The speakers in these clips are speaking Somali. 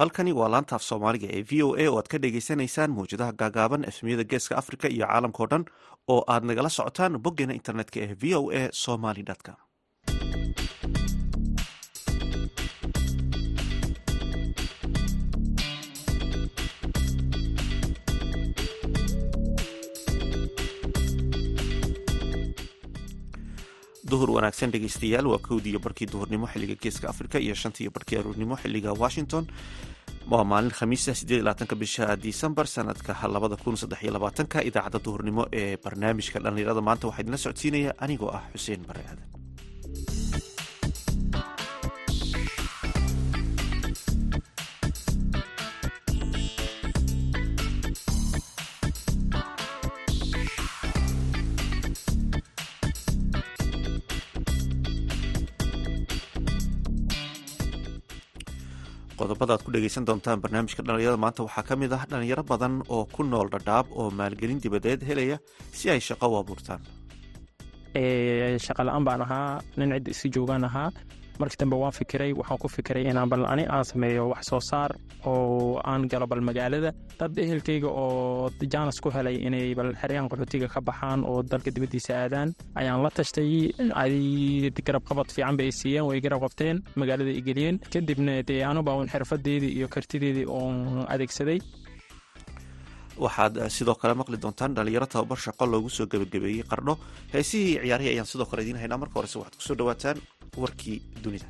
halkani waa laanta af soomaaliga ee v o a oo aad ka dhagaysanaysaan mawjadaha gaagaaban efmiyada geeska africa iyo caalamkao dhan oo aad nagala socotaan boggeena internetka ee v o a somaly com. Duhur wanaagsan dhegeystayaal waa kowdii barkii duhurnimo xilliga geeska africa iyo shantii iyo barkii aruurnimo xilliga washington waa maalin khamiisa sideed labaatanka bisha disembar sanadka labada kun saddex iyo labaatanka idaacadda duhurnimo ee barnaamijka dhallinyarada. Maanta waxaa idinla socodsiinaya anigoo ah xuseen bare aadan qodobada ad ku dhegeysan doontaan barnaamijka dhallinyarada. Maanta waxaa ka mid ah dhalinyaro badan oo ku nool dhadhaab oo maalgelin dibadeed helaya si ay shaqo u abuurtaan. Shaqa la'aan baan ahaa nin cidda isi joogaan ahaa markii dambe waan fikiray waxaan ku fikiray inaan bal ani aan sameeyo wax soo saar oo aan galo bal magaalada. Dad ehelkayga oo jaanas ku helay inay bal xeryaan qaxootiga ka baxaan oo dalka dibaddiisa aadaan ayaan la tashtay. Garab qabad fiican bay siiyeen way garab qabteen magaalada i geliyeen. Kadibna dee anuba un xirfadeedii iyo kartideedii oon adeegsaday. Waxaad sidoo kale maqli doontaan dhalinyaro tababar shaqo loogu soo gebagabeeyey qardho heesihii ciyaarihii ayaan sidoo kale idiin haynaa. Marka horese waxaad ku soo dhawaataan warkii dunida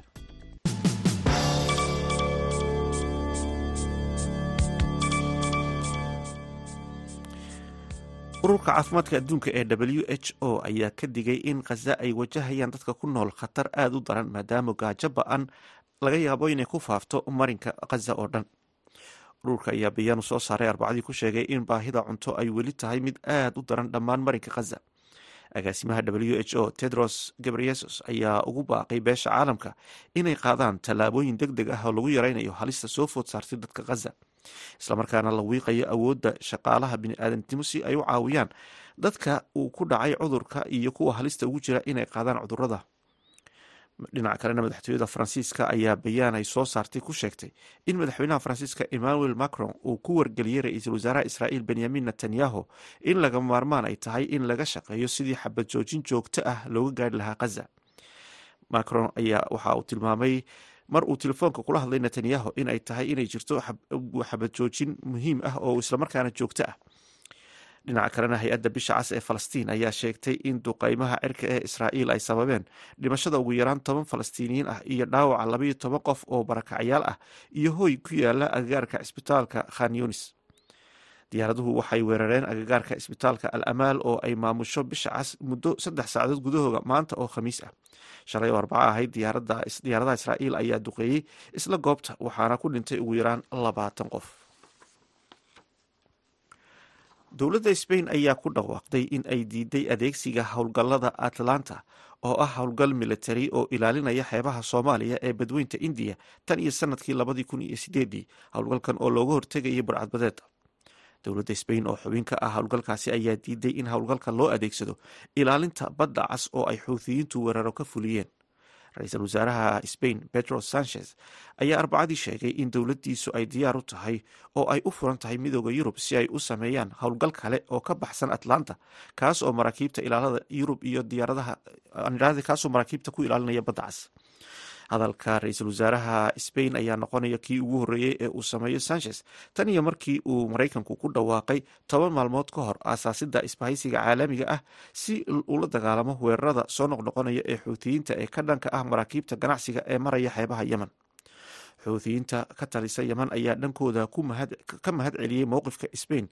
ururka caafimaadka adduunka ee w h o ayaa ka digay in khaza ay wajahayaan dadka ku nool khatar aada u daran maadaama gaajo ba'an laga yaabo inay ku faafto marinka khaza oo dhan. Ururka ayaa bayaanu soo saaray arbacadii ku sheegay in baahida cunto ay weli tahay mid aada u daran dhammaan marinka khaza agaasimaha w h o tedros gebreyesus ayaa ugu baaqay beesha caalamka inay qaadaan tallaabooyin deg deg ah oo lagu yaraynayo halista soo food saartay dadka khaza islamarkaana la wiiqayo awoodda shaqaalaha bini-aadamnimo si ay u caawiyaan dadka uu ku dhacay cudurka iyo kuwa halista ugu jira inay qaadaan cudurrada dhinaca kalena madaxtooyada faransiiska ayaa bayaan ay soo saartay ku sheegtay in madaxweynaha faransiiska emmanuel macron uu ku wargeliyey ra'iisul wasaaraha israa'iil benyamin netanyahu in laga maarmaan ay tahay in laga shaqeeyo sidii xabad joojin joogto ah looga gaari lahaa khaza macron ayaa waxa uu tilmaamay mar uu telefoonka kula hadlay netanyahu in ay tahay inay jirto xabad joojin muhiim ah oo islamarkaana joogto ah dhinaca kalena hay'adda bisha cas ee falastiin ayaa sheegtay in duqeymaha cirka ee israa'iil ay sababeen dhimashada ugu yaraan toban falastiiniyiin ah iyo dhaawaca labayo toban qof oo barakacyaal ah iyo hoy ku yaalla agagaarka cisbitaalka khan yunis. Diyaaraduhu waxay weerareen agagaarka cisbitaalka al amaal oo ay maamusho bisha cas muddo saddex saacadood gudahooda maanta oo khamiis ah. Shalay oo arbaca ahayd diyaaradaha israa'iil ayaa duqeeyey isla goobta waxaana ku dhintay ugu yaraan labaatan qof dowladda sbain ayaa ku dhawaaqday in ay diiday adeegsiga howlgallada atlanta oo ah howlgal militari oo ilaalinaya xeebaha soomaaliya ee badweynta indiya tan iyo sannadkii labadii kun iyo sideedii howlgalkan oo looga hortegayay barcadbadeeda dowladda sbain oo xubin ka ah howlgalkaasi ayaa diiday in howlgalka loo adeegsado ilaalinta badda cas oo ay xuuthiyiintu weeraro ka fuliyeen ra'iisul wasaaraha sbain pedro sanchez ayaa arbacadii sheegay in dowladdiisu ay diyaar u tahay oo ay u furan tahay midooda yurub si ay u sameeyaan howlgal kale oo ka baxsan atlanta kaas oo maraakiibta ilaalada yurub iyo diyaaradaha kaasoo maraakiibta ku ilaalinaya badda cas hadalka ra'iisul wasaaraha sbain ayaa noqonaya kii ugu horreeyey ee uu sameeyo sanchez. Tan iyo markii uu maraykanku ku dhawaaqay toban maalmood ka hor aasaasidda isbahaysiga caalamiga ah si ula dagaalamo weerarada soo noqnoqonaya ee xuutiyiinta ee ka dhanka ah maraakiibta ganacsiga ee maraya xeebaha yemen xuutiyiinta ka talisa yemen ayaa dhankooda ka mahad celiyey mowqifka sbain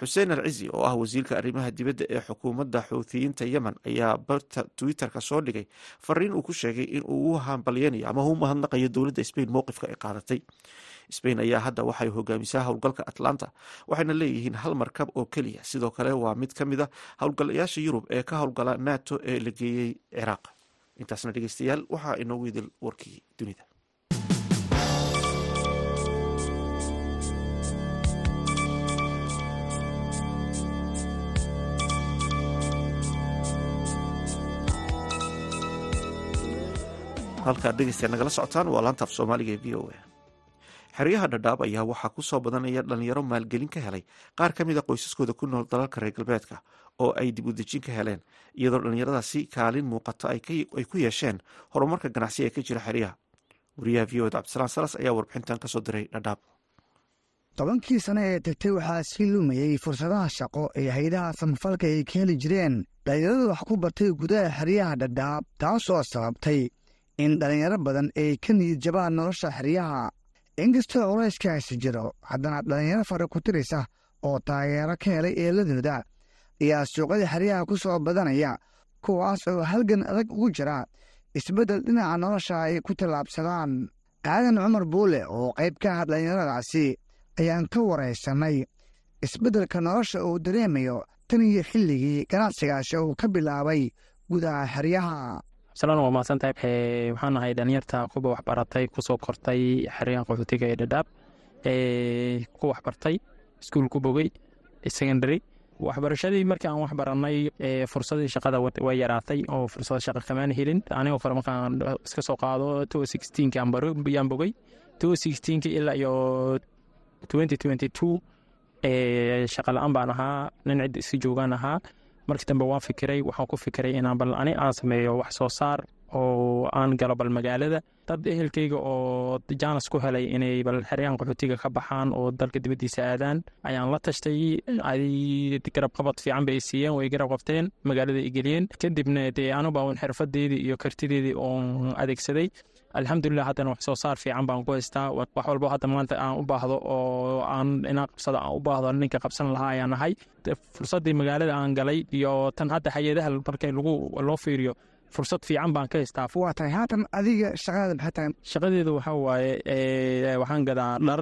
xuseen al cizi oo ah wasiirka arrimaha dibadda ee xukuumadda xuutiyiinta yemen ayaa barta twitter-ka soo dhigay fariin uu ku sheegay in uu u hambalyanayo ama u mahadnaqayo dowladda sbain mowqifka ay qaadatay. Sbain ayaa hadda waxay hogaamisaa howlgalka atlanta waxayna leeyihiin hal markab oo keliya. Sidoo kale waa mid ka mid a howlgalayaasha yurub ee ka howlgala nato ee la geeyey ciraaq intaasna dhegeystayaal waxaa inoogu idil warkii dunida halkaad dhegeystayaa nagala socotaan waa laanta soomaaliga ee v o a. Xeryaha dhadhaab ayaa waxaa ku soo badanaya dhalinyaro maalgelin ka helay qaar ka mid a qoysaskooda ku nool dalalka reer galbeedka oo ay dib u dejin ka heleen iyadoo dhallinyaradaasi kaalin muuqata ay ku yeesheen horumarka ganacsi ee ka jira xeryaha. Wariyaha v od cabdisalaan salas ayaa warbixintan ka soo diray dhadhaab tobankii sano ee tagtay waxaa sii lumayey fursadaha shaqo ee haydaha samafalka ay ka heli jireen dhalinyaradu wax ku bartay gudaha xeryaha dhadhaab taasoo sababtay in dhalinyaro badan ay ka niyid jabaan nolosha xeryaha. Inkastoo culayskaasi jiro haddana dhalinyaro fara ku tirisa oo taageero ka helay eeladooda ayaa suuqyada xeryaha ku soo badanaya kuwaas oo halgan adag ugu jira isbeddel dhinaca nolosha ay ku tallaabsadaan. Aadan cumar buule oo qayb ka ah dhalinyaradaasi ayaan ka waraysanay isbeddelka nolosha uu dareemayo tan iyo xilligii ganacsigaasi uu ka bilaabay gudaha xeryaha salaan waa mahadsantahay waxaan ahay dhalinyarta kuwa waxbaratay ku soo kortay xeryaha qaxootiga ee dhadhaab ku waxbartay iskuul ku bogey secondary. Waxbarashadii markii aan wax baranay fursadii shaqada way yaraatay oo fursad shaqa kamaan helin. Anigoo kale markaan iska soo qaado two sixteenki yaan bogey two ilaa iyo twenty twenty two shaqa la'aan baan ahaa nin cidda isi joogaan ahaa markii dambe waan fikiray waxaan ku fikiray inaan bal ani aan sameeyo wax soo saar oo aan galo bal magaalada. Dad ehelkeyga oo jaanas ku helay inay bal xeryahan qaxootiga ka baxaan oo dalka dibaddiisa aadaan ayaan la tashtay. Ay garab qabad fiican bay siiyeen way garab qabteen magaalada i geliyeen. Kadibna dee anuba un xirfadeedii iyo kartideedii oon adeegsaday alxamdulilah haddana wax soo saar fiican baan ku haystaa. Wax walbo hadda maanta aan u baahdo oo aan inaa qabsada aan u baahdo ninka qabsan lahaa ayaan ahay fursaddii magaalada aan galay iyo tan hadda hay'adaha markay lagu loo fiiriyo fursad fiican baan ka haystaa. Waa tahay haatan adiga shaqadaada maxay tahay shaqadeedu waxaa waaye waxaan gadaa dhar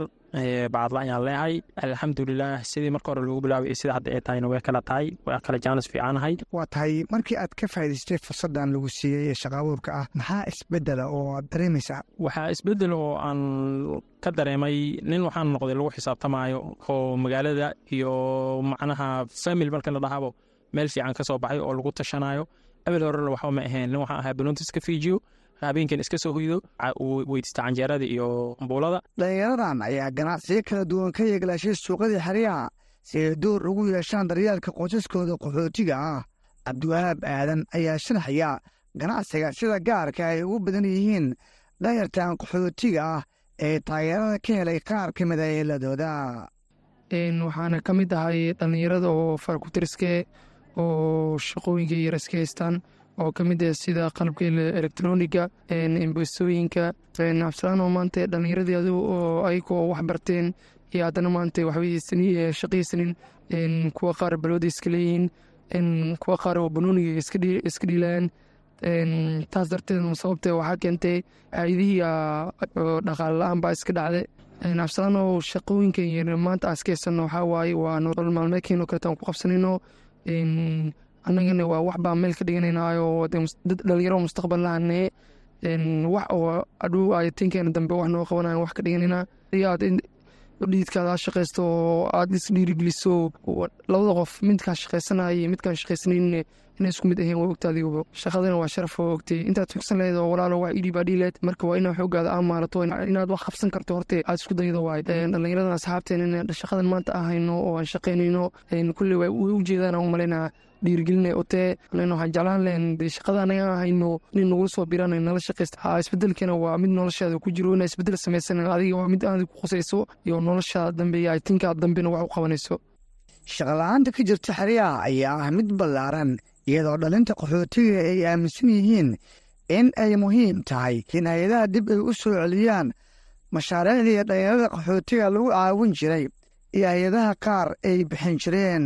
bacadla ayaan leehay alxamdulilah sidii marka hore lagu bilaabay iyo sida hadda ay tahayna way kala tahay waa kala jaanis fiicanahay. Waa tahay markii aad ka faa'idaystay fursaddan lagu siiyey ee shaqa abuurka ah maxaa isbeddela oo aad dareemaysaa? Waxaa isbeddel oo aan ka dareemay nin waxaan noqday lagu xisaabtamaayo oo magaalada iyo macnaha famil marka la dhahabo meel fiican ka soo baxay oo lagu tashanayo abel horena waxba ma ahayn nin waxaan ahaa banoonta iska fiijiyo habeenkan iska soo hoydo weydista canjeerada iyo ambuulada dhalinyaradan ayaa ganacsiyo kala duwan ka yeeglaashay suuqadii xeryaha si ay door ugu yeeshaan daryeelka qoysaskooda qaxootiga ah. Cabdiwahaab aadan ayaa sharaxaya ganacsiga sida gaarka ay ugu badan yihiin dhayartan qaxootiga ah ee taageerada ka helay qaar ka mid a eeladooda waxaana ka mid ahay dhallinyarada oo farakutiriske oo shaqooyinka yar iska haystaan oo ka mid ah sida qalabka elektroniga embesooyinka absalaan maanta dhallinyaradii oo ayagoo wax barteen iyo haddana maanta waxbay kuwa qaar balooda iska leeyihiin kuwa qaar oo banooniga iska dhiilayaan taas darteed sababtee waxaa keentay aidihii dhaqaale la'aan baa iska dhacday. Absalaan oo shaqooyinka yar maanta haysano waxaa waaye waa nolol maalmeedkeeno kaleeta aan ku qabsanayno annagana waa wax baa meel ka dhiganaynaayoo dad dhalinyaro mustaqbal lahane wax oo adhow ayatinkeena dambe wax noo qabanayan wax ka dhiganaynaa aad dhiidkaada aa shaqaysto oo aad is dhiirigeliso labada qof midkaa shaqaysanaya midkaan shaqaysanaynin inay isku mid ahayn waa ogta adigu shaqadana waa sharaf oo ogtay. Intaad tugsan lahayd oo walaalo wax idhiibaa dhiileed marka waa inaa xoogaada aa maarato inaad wax qabsan karto horte aad isku daydo waay. Dhallinyaradan asxaabteen in shaqadan maanta aan hayno oo aan shaqaynayno kulley way u jeedaan aan u malaynaa dhiirigelinay otee waxaan jeclaan lahayn dee shaqada anaga aan hayno nin nagula soo biraan nala shaqaysta ha isbedelkana waa mid noloshaada ku jiro inaa isbeddel samaysan adiga waa mid aad ku qusayso iyo noloshaada dambe iyo dambena wax u qabanayso. Shaqala-aanta ka jirta xeryaha ayaa ah mid ballaaran iyadoo dhalinta qaxootiga ay aaminsan yihiin in ay muhiim tahay in hay'adaha dib ay u soo celiyaan mashaariicdii dhalinyarada qaxootiga lagu caawin jiray iyo hay'adaha qaar ay bixin jireen.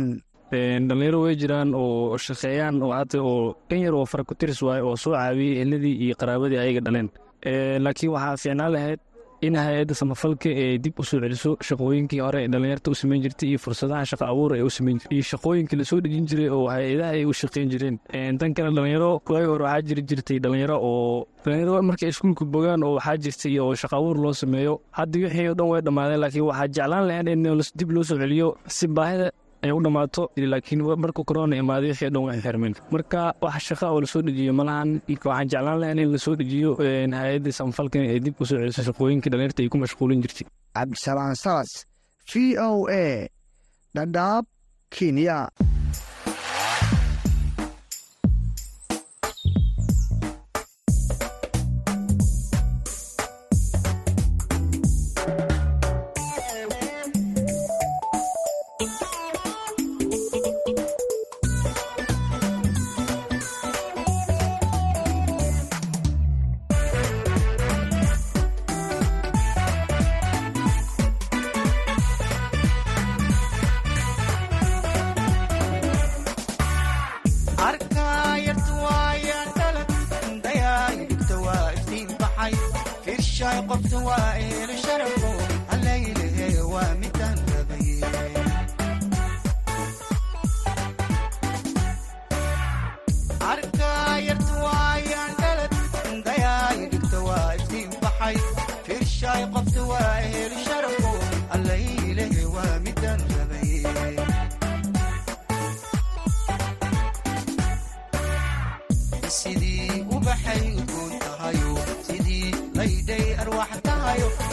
Dhalinyaro way jiraan oo shaqeeyaan oo hata oo kan yar oo farakutiris waaye oo soo caawiyey eheladii iyo qaraabadii ayaga dhaleen laakiin waxaa fiicnaan lahayd in hay'adda samafalka ee dib u soo celiso shaqooyinkii hore ee dhalinyarta u samayn jirtay iyo fursadaha shaqa abuur ee u samayn jirtay iyo shaqooyinkii la soo dhejin jiray oo hay'adaha ay u shaqayn jireen. Tan kale dhalinyaro kuwagi hore waxaa jiri jirtay dhalinyaro oo dhalinyaro markay iskuulka bogaan oo waxaa jirtay oo shaqa abuur loo sameeyo. Hadda wixii oo dhan way dhammaadeen laakiin waxaa jeclaan lahayd in dib loo soo celiyo si baahida ay u dhammaato laakiin markuu korona imaaday wixii dhan waa xirmeen marka wax shaqa oo la soo dhejiyo malahan waxaan jeclaan lahayn in la soo dhejiyo hay'adda samfalka ay dib u soo soo celiso shaqooyinkii dhallinyarta ay ku mashquulin jirtay. Cabdisalaan saas v o a dhadhaab kenya.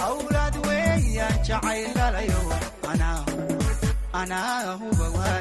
awlaad weeyaan jacaylalayo anaahuba waa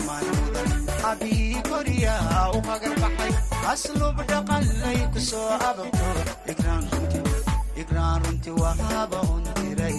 ammaan mudan habii koryaa u magan baxay asluub dhaqanlay ku soo ababto igraan runti waa haba hundiray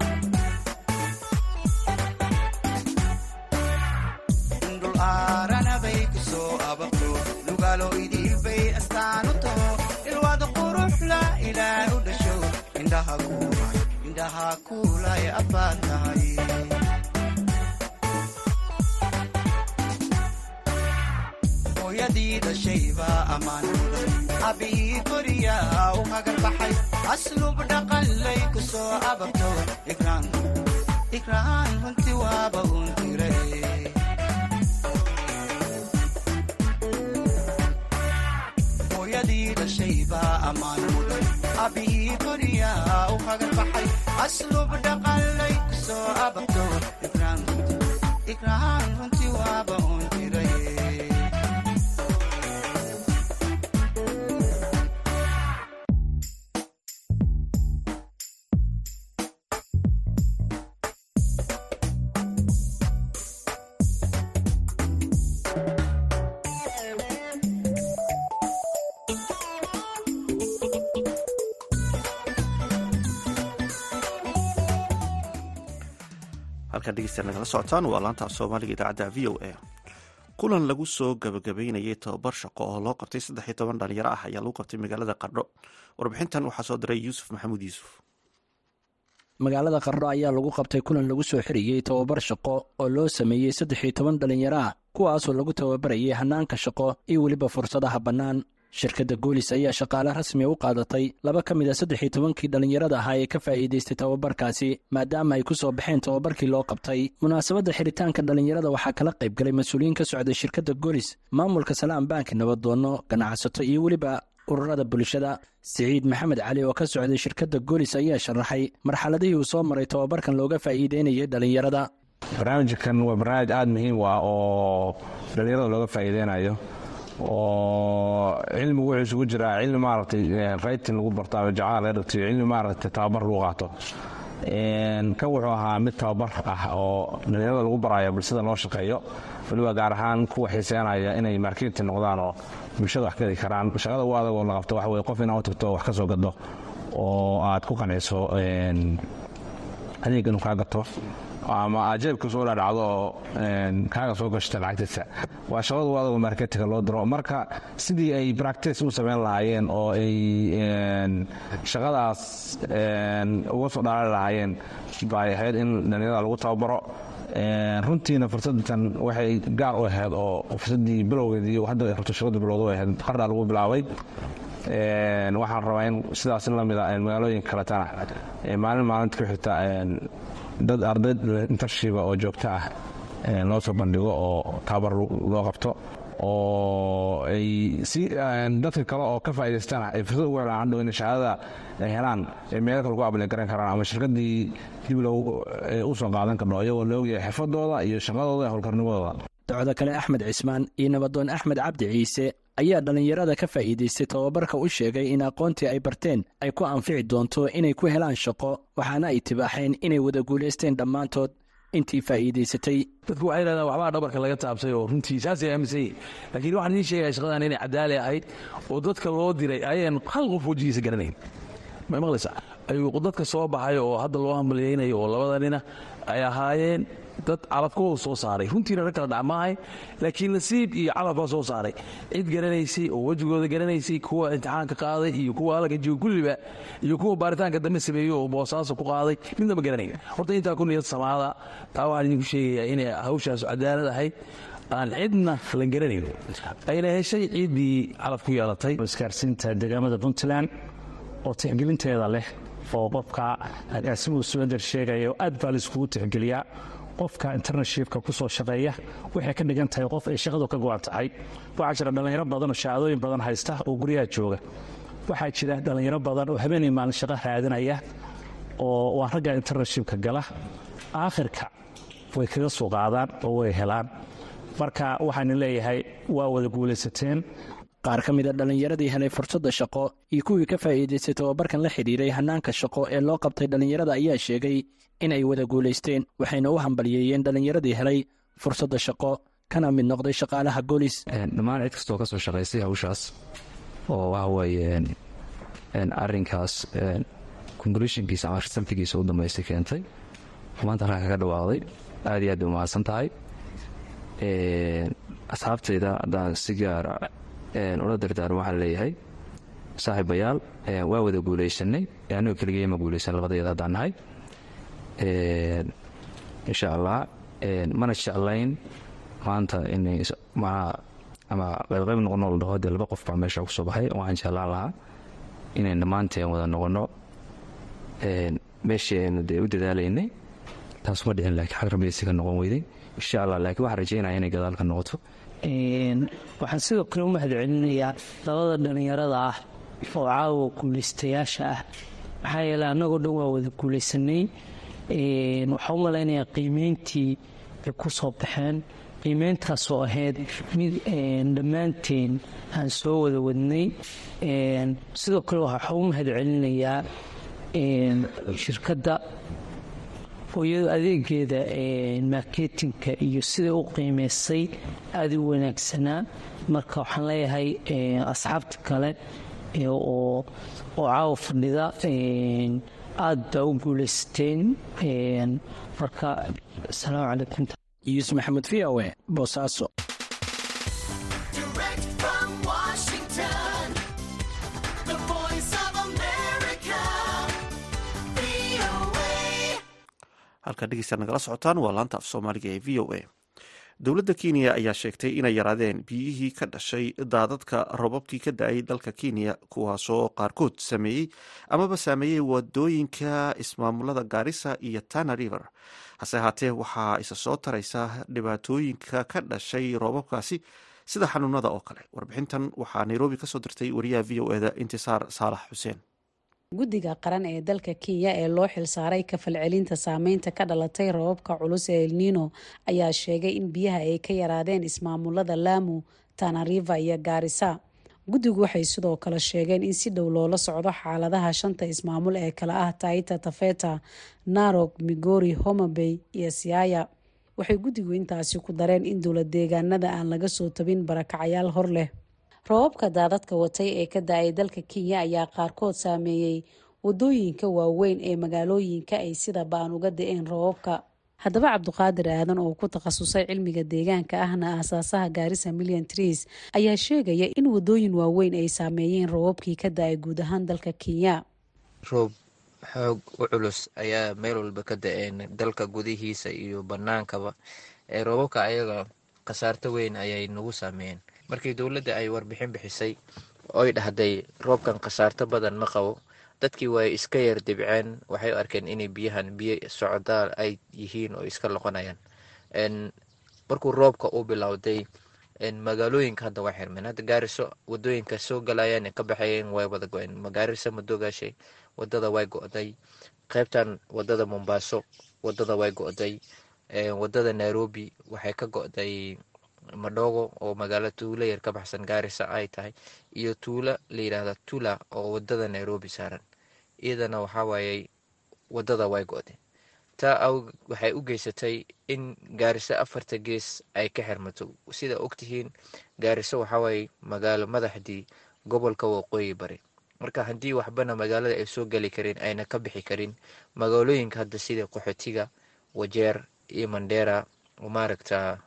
gaalo idiin bay astaan u taho ilwaad quruxla ilaah u dhasho indhaha kuulay abbaad tahay hooyadii dhashayba ammaan u dha abihii koriya u magan baxay aslub dhaqanlay ku soo ababto ikraan runti waaba uun diray dhammaan mudan abihii guriga u hagar baxay asluub dhaqanlay ku soo ababto dhegeysta nagala socotaan waa laanta soomaaliga idaacadda v o a. Kulan lagu soo gabagabeynayay tababar shaqo oo loo qabtay saddex iyo toban dhalinyaro ah ayaa lagu qabtay magaalada qardho. Warbixintan waxaa soo diray yuusuf maxamuud yuusuf. Magaalada qardho ayaa lagu qabtay kulan lagu soo xirayey tababar shaqo oo loo sameeyey saddex iyo toban dhalinyaro ah kuwaasoo lagu tababarayay hanaanka shaqo iyo weliba fursadaha bannaan shirkadda goolis ayaa shaqaale rasmi u qaadatay laba ka mid a saddex iyo tobankii dhallinyarada ahaa ee ka faa'iidaystay tababarkaasi maadaama ay ku soo baxeen tababarkii loo qabtay. Munaasabadda xiritaanka dhallinyarada waxaa kala qayb galay mas'uuliyiin ka socday shirkadda goolis maamulka salaam banki nabaddoonno ganacsato iyo weliba ururada bulshada. Siciid maxamed cali oo ka socday shirkadda goolis ayaa sharaxay marxaladihii uu soo maray tababarkan looga faa'iideynayay dhallinyarada. Barnaamijkan waa barnaamij aada muhiim u ah oo dhallinyarada looga faa'iideynayo oo cilmigu wuxuu isugu jiraa cilmi maaragtay raytin lagu barto ama jacaal laga cilmi maaragtay tababar lagu qaato kan wuxuu ahaa mid tababar ah oo dhallinyarada lagu baraayo bulshada loo shaqeeyo weliba gaar ahaan kuwa xiiseynaya inay marketing noqdaan oo bulshada wax ka heli karaan shaqada ugu adag la qabto waxa qof inaad u tagto wax ka soo gado oo aad ku qanciso adeeg inuu kaa gato ama aad jeebka soo dhadhacdo oo kaaga soo gashta lacagtiisa waa shaqada adag oo marketinga loo diro. Marka sidii ay practice u samayn lahaayeen oo ay shaqadaas uga soo dhalaali lahaayeen bay ahayd in dhallinyarada lagu tababaro. Runtiina fursadatan waxay gaar u ahayd oo fursadii bilowgeedii hadda ay rabto shaqada bilowda u ahayd. Qardaa lagu bilaabay. Waxaan rabaa in sidaas lamida magaalooyin kaletana maalin maalinta ku xigta dad arday intershiba oo joogto ah loo soo bandhigo oo tababar loo qabto oo ay si dadka kale oo ka faa'idaystaan ay fursad ugu helaan hadhow in shahaadada ay helaan ee meelo kale ku ablay garan karaan ama shirkadii dib loo u soo qaadan karno iyagoo la ogyahay xirfadooda iyo shaqadooda iyo howlkarnimadooda docda kale axmed cismaan iyo nabadoon axmed cabdi ciise ayaa dhallinyarada ka faa'iidaystay tababarka u sheegay in aqoontii ay barteen ay ku anfici doonto inay ku helaan shaqo waxaana ay tibaaxeen inay wada guulaysteen dhammaantood intii faa'iidaysatay. Dadku waxay yidhahdaan waxbaa dhabarka laga taabtay oo runtii saasay aaminsan yihiin laakiin waxaan idiin sheegaya shaqadan inay cadaali ahayd oo dadka loo diray ayaan hal qof wejigiisa garanayn. Ma maqlaysaa? Ayuu dadka soo baxay oo hadda loo hambalyaynayo oo labada nina ay ahaayeen dad calafkooda soo saaray. Runtiina rag kala dhacmaahay laakiin nasiib iyo calaf baa soo saaray. Cid garanaysay oo wejigooda garanaysay kuwa imtixaanka qaaday iyo kuwa jooga kulliba iyo kuwa baaritaanka dambe sameeyo oo boosaaso ku qaaday midnaba garanayn. Horta intaa ku niyad samaada taa waxaan idinku sheegayaa inay hawshaas cadaalad ahayd. Aan cidna la garanayn. Ayna heshay ciiddii calaf ku yeelatay. Isgaarsiinta deegaamada puntland oo tixgelinteeda leh oo qofka asimuu subander sheegayo aad baa laiskugu tixgeliyaa qofka internashipka ku soo shaqeeya waxay ka dhigan tahay qof ay shaqadu ka go'an tahay. Waxaa jira dhallinyaro badan oo shahaadooyin badan haysta oo guryaha jooga. Waxaa jira dhallinyaro badan oo habeenay maalin shaqo raadinaya oo waa ragga internashipka gala. Aakhirka way kaga soo qaadaan oo way helaan. Marka waxaan leeyahay waa wada guulaysateen qaar ka mid a dhallinyaradii helay fursadda shaqo iyo kuwii ka faa'iidaystay tababarkan la xidhiiray hannaanka shaqo ee loo qabtay dhallinyarada ayaa sheegay in ay wada guulaysteen waxayna u hambalyeeyeen dhallinyaradii helay fursadda shaqo. Kana mid noqday shaqaalaha goolis dhammaan cid kastoo ka soo shaqaystay hawshaas oo waxa weeye arrinkaas ama risaltigiisa u dambaystay keentay. Maanta halkaa kaga dhawaaqday aad iyo aad bay umahadsan tahay. Asxaabtayda haddaan si gaara ula dardaarmo waxaa leeyahay saaxiibayaal waa wada guulaysanay anigoo keligey ma guulaysan labadayada haddaan nahay insha allah mana jeclayn maanta inay qaybqayb noqono la dhaho dee laba qof baa meesha ku soo baxay waxaan jeclaan lahaa inayn dhammaanteen wada noqono. Meeshii dee u dadaalaynay taas ma dhicin laakiin xag rabiyasi ka noqon weyday. Insha allah laakiin waxaan rajaynaya inay gadaal ka noqoto waxaan sidoo kale u mahad celinayaa labada dhallinyarada ah oo caawa guulaystayaasha ah. Maxaa yeele annagoo dhan waa wada guulaysanay waxaa u malaynayaa qiimeyntii ay ku soo baxeen. Qiimeyntaasoo ahayd mid dhammaanteen aan soo wada wadnay. Sidoo kale waxaa u mahad celinayaa shirkadda hooyada adeegeeda marketinka iyo siday u qiimeysay aada u wanaagsanaa. Marka waxaan leeyahay asxaabta kale oo caawa fadhida aad baa u guulaysateen marka asalaamu calaykum. Yuusuf maxamed v o e boosaaso halkaa dhegeystaad nagala socotaan waa laanta af soomaaliga ee v o a dowladda kenya ayaa sheegtay inay yaraadeen biyihii ka dhashay daadadka robabkii ka da'ay dalka kenya kuwaasoo qaarkood sameeyey amaba saameeyey waddooyinka ismaamulada gaarisa iyo tana river. Hase ahaatee waxaa isa soo taraysa dhibaatooyinka ka dhashay roobabkaasi sida xanuunada oo kale. Warbixintan waxaa nairobi ka soo dirtay wariyaha v o eda intisaar saalax xuseen guddiga qaran ee dalka kenya ee loo xilsaaray kafalcelinta saameynta ka dhalatay robabka culus ee elnino ayaa sheegay in biyaha ay ka yaraadeen ismaamulada laamu tanariva iyo gaarisa guddigu waxay sidoo kale sheegeen in si dhow loola socdo xaaladaha shanta ismaamul ee kale ah taita tafeta narog migori homabay iyo siaya. Waxay guddigu intaasi ku dareen in dowlad deegaanada aan laga soo tabin barakacayaal hor leh roobabka daadadka watay ee ka da'ay dalka kenya ayaa qaarkood saameeyey waddooyinka waaweyn ee magaalooyinka ay sida ba'an uga da'een roobabka. Haddaba cabduqaadir aadan oo ku takhasusay cilmiga deegaanka ahna aasaasaha gaarisa million trees ayaa sheegaya in wadooyin waaweyn ay saameeyeen roobabkii ka da'ay guud ahaan dalka kenya. Roob xoog u culus ayaa meel walba ka da'een dalka gudihiisa iyo banaankaba. Ee roobabka ayaga khasaarto weyn ayay nagu saameeyeen markii dowladda ay warbixin bixisay oy dhahday roobkan khasaarto badan ma qabo dadkii way iska yar dibceen waxay u arkeen inay biyahan biyo socdaal ay yihiin oo iska loqonayaan. Markuu roobka uu bilowday magaalooyinka hadda waa xirmeen. Hadda gaariso waddooyinka soo galayaan ee ka baxayeen way wada go-een. Magaarisa madoogaashay waddada way go-day. Qaybtan waddada mombaaso waddada way go-day. Wadada nairobi waxay ka go-day madhogo oo magaalo tuulo yar ka baxsan gaarisa ay tahay iyo tuulo la yidhaahda tula oo waddada nairobi saaran. Iyadana waxaa waayey waddada way go-day taa waxay u geysatay in gaariso afarta gees ay ka xirmato. Sida ogtihiin gaariso waxawaaye magaalo madaxdii gobolka waqooyi bari. Marka haddii waxbana magaalada ay soo geli karin ayna ka bixi karin magaalooyinka hadda sida qaxootiga wajeer iyo mandheera maaragta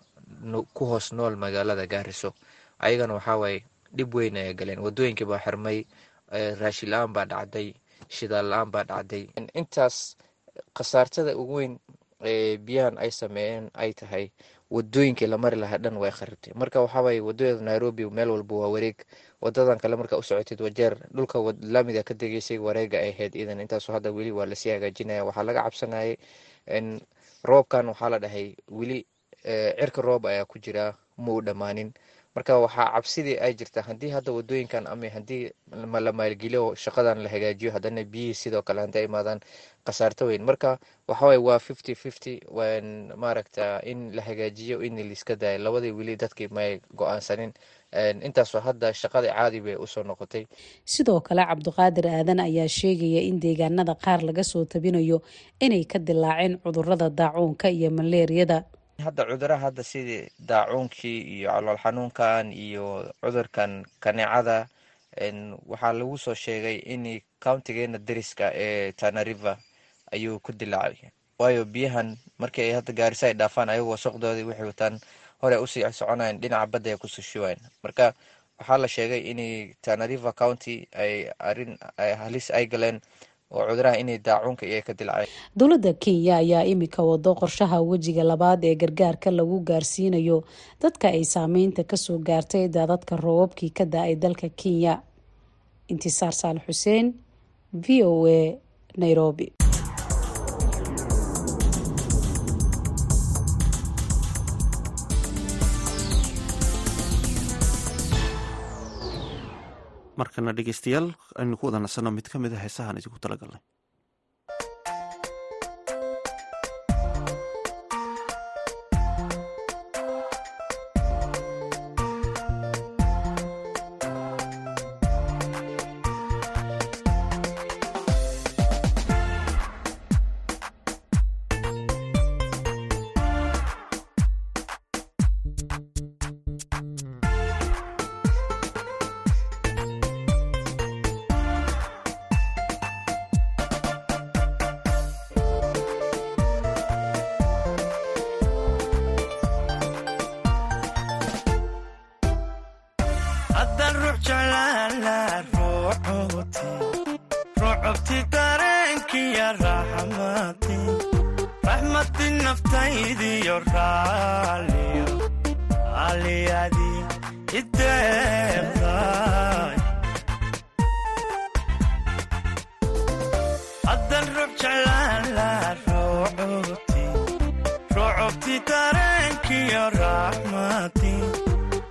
ku hoos nool magaalada gaariso ayagana waxawaaye dhib weyn ay galeen. Wadooyinkii baa xirmay raashin la'aan baa dhacday shidaal la'aan baa dhacday. Intaas khasaartada ugu weyn ee biyahan ay sameeyeen ay tahay wadooyinkii la mari lahaa dhan way kharibtay marka waxawaaye waddada nairobi meel walba waa wareeg. Wadadan kale marka u wajeer dhulka laamiga ka degeysay wareega ay ahayd. Idan intaaso hadda weli waa la sii hagaajinaya. Waxaa laga cabsanayay roobkan waxaa la dhahay weli cirka roob ayaa ku jira ma dhammaanin. Marka waxaa cabsidii ay jirta haddii hadda wadooyinkan ama haddii la maalgeliyo shaqadan la hagaajiyo haddana biyihii sidoo kale hadday imaadaan khasaarto weyn. Marka waxawaaye waa fifty fifty maaragta in la hagaajiyo in laiska daayo. Labadii weli dadkii may go'aansanin. Intaasoo hadda shaqada caadi bay u soo noqotay. Sidoo kale cabduqaadir aadan ayaa sheegaya in deegaanada qaar laga soo tabinayo inay ka dilaaceen cudurrada daacuunka iyo maleeriyada hadda cuduraha hadda sidii daacuunkii iyo calool xanuunkan iyo cudurkan kaneecada waxaa lagu soo sheegay in countigeena dariska ee tanariva ayuu ku dilaacay. Waayo biyahan markii ay hadda gaarisa ay dhaafaan ayagoo soqdoodii waxay wataan hore u sii soconayan dhinaca badda ay ku soo shubayan marka waxaa la sheegay in tanariva county ay arrin halis ay galeen oo cuduraha inay daacuunka iyo ka dilaceen dowladda kenya ayaa imika wado qorshaha wejiga labaad ee gargaarka lagu gaarsiinayo dadka ay saameynta ka soo gaartay daadadka roobabkii ka da'ay dalka kenya. Intisaar saal xuseen v o a nairobi markana dhegeystayaal aynu ku wada nasanno mid ka mid a heesahaan idinku talagalnay ruucubti dareenkiyo raxmadi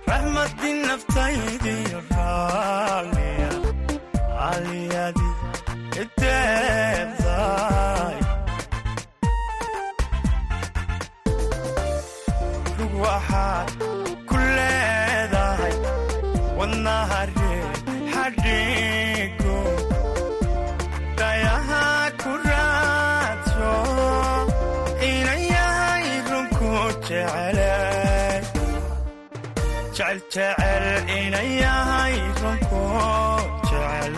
raxmadi naftaydiyo raaliya aliyadii ideeqday jecel inan yahay runku jecel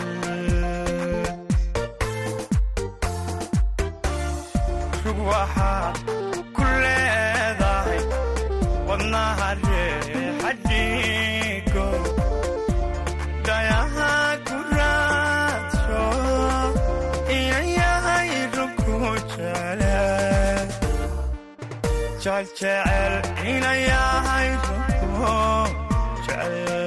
rug waxaad ku leedahay wadnaha reer xadhigo dhayaha ku raadso inan yahay runku jecele jecel jecel inan yahay runku jecel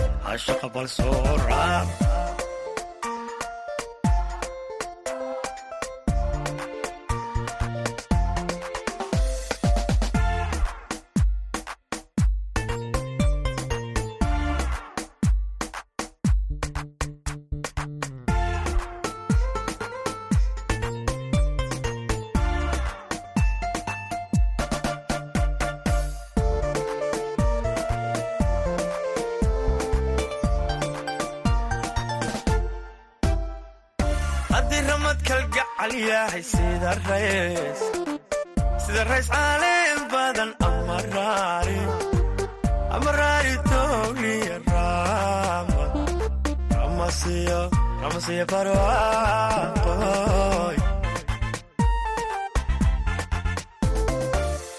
ii yahay sida rays sida rays caaleen badan ama raari ama raari toogliya raama ramasiyo ramasiyo barwaaqoy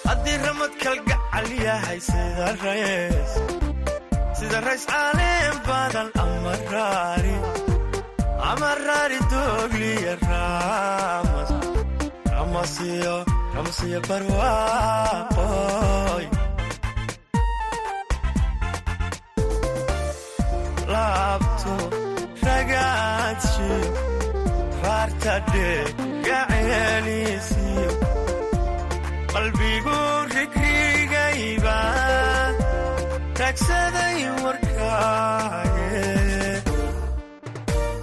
haddii ramad kalgacal yahay sida rays sida rays caaleen badan ama raari ramasiyo barwaaqoy laabto ragaadshiyo raartadhe gaceelisiyo qalbigu rigrigayba tagsaday warkaaye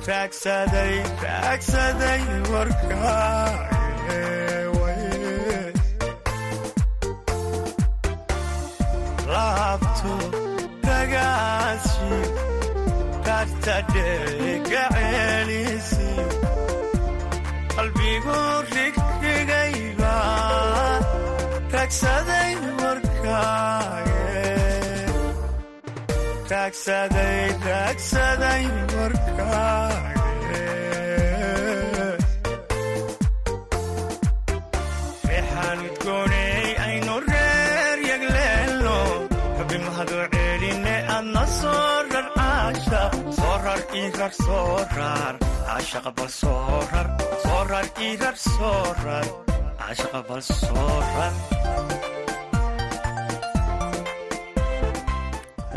raagsaday warkaaye laabto ragaasshi raartadhe gaceelisi qalbigu rigrigayba raagsaday warkaaye raagsaday raagsaday warkaaye reexaan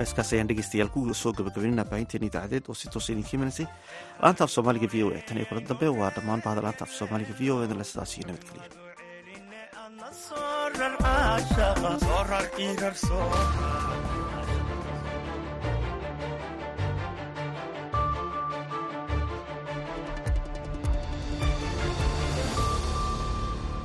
heeskaas ayaan dhegeystayaal ku soo gabagabaynana baahinteena idaacadeed oo si toosa idinka imanaysay laanta af soomaaliga v o e tan iyo kula dambe waa dhammaan bahda laanta af soomaaliga v o e la sidaas iyo nabadgeliya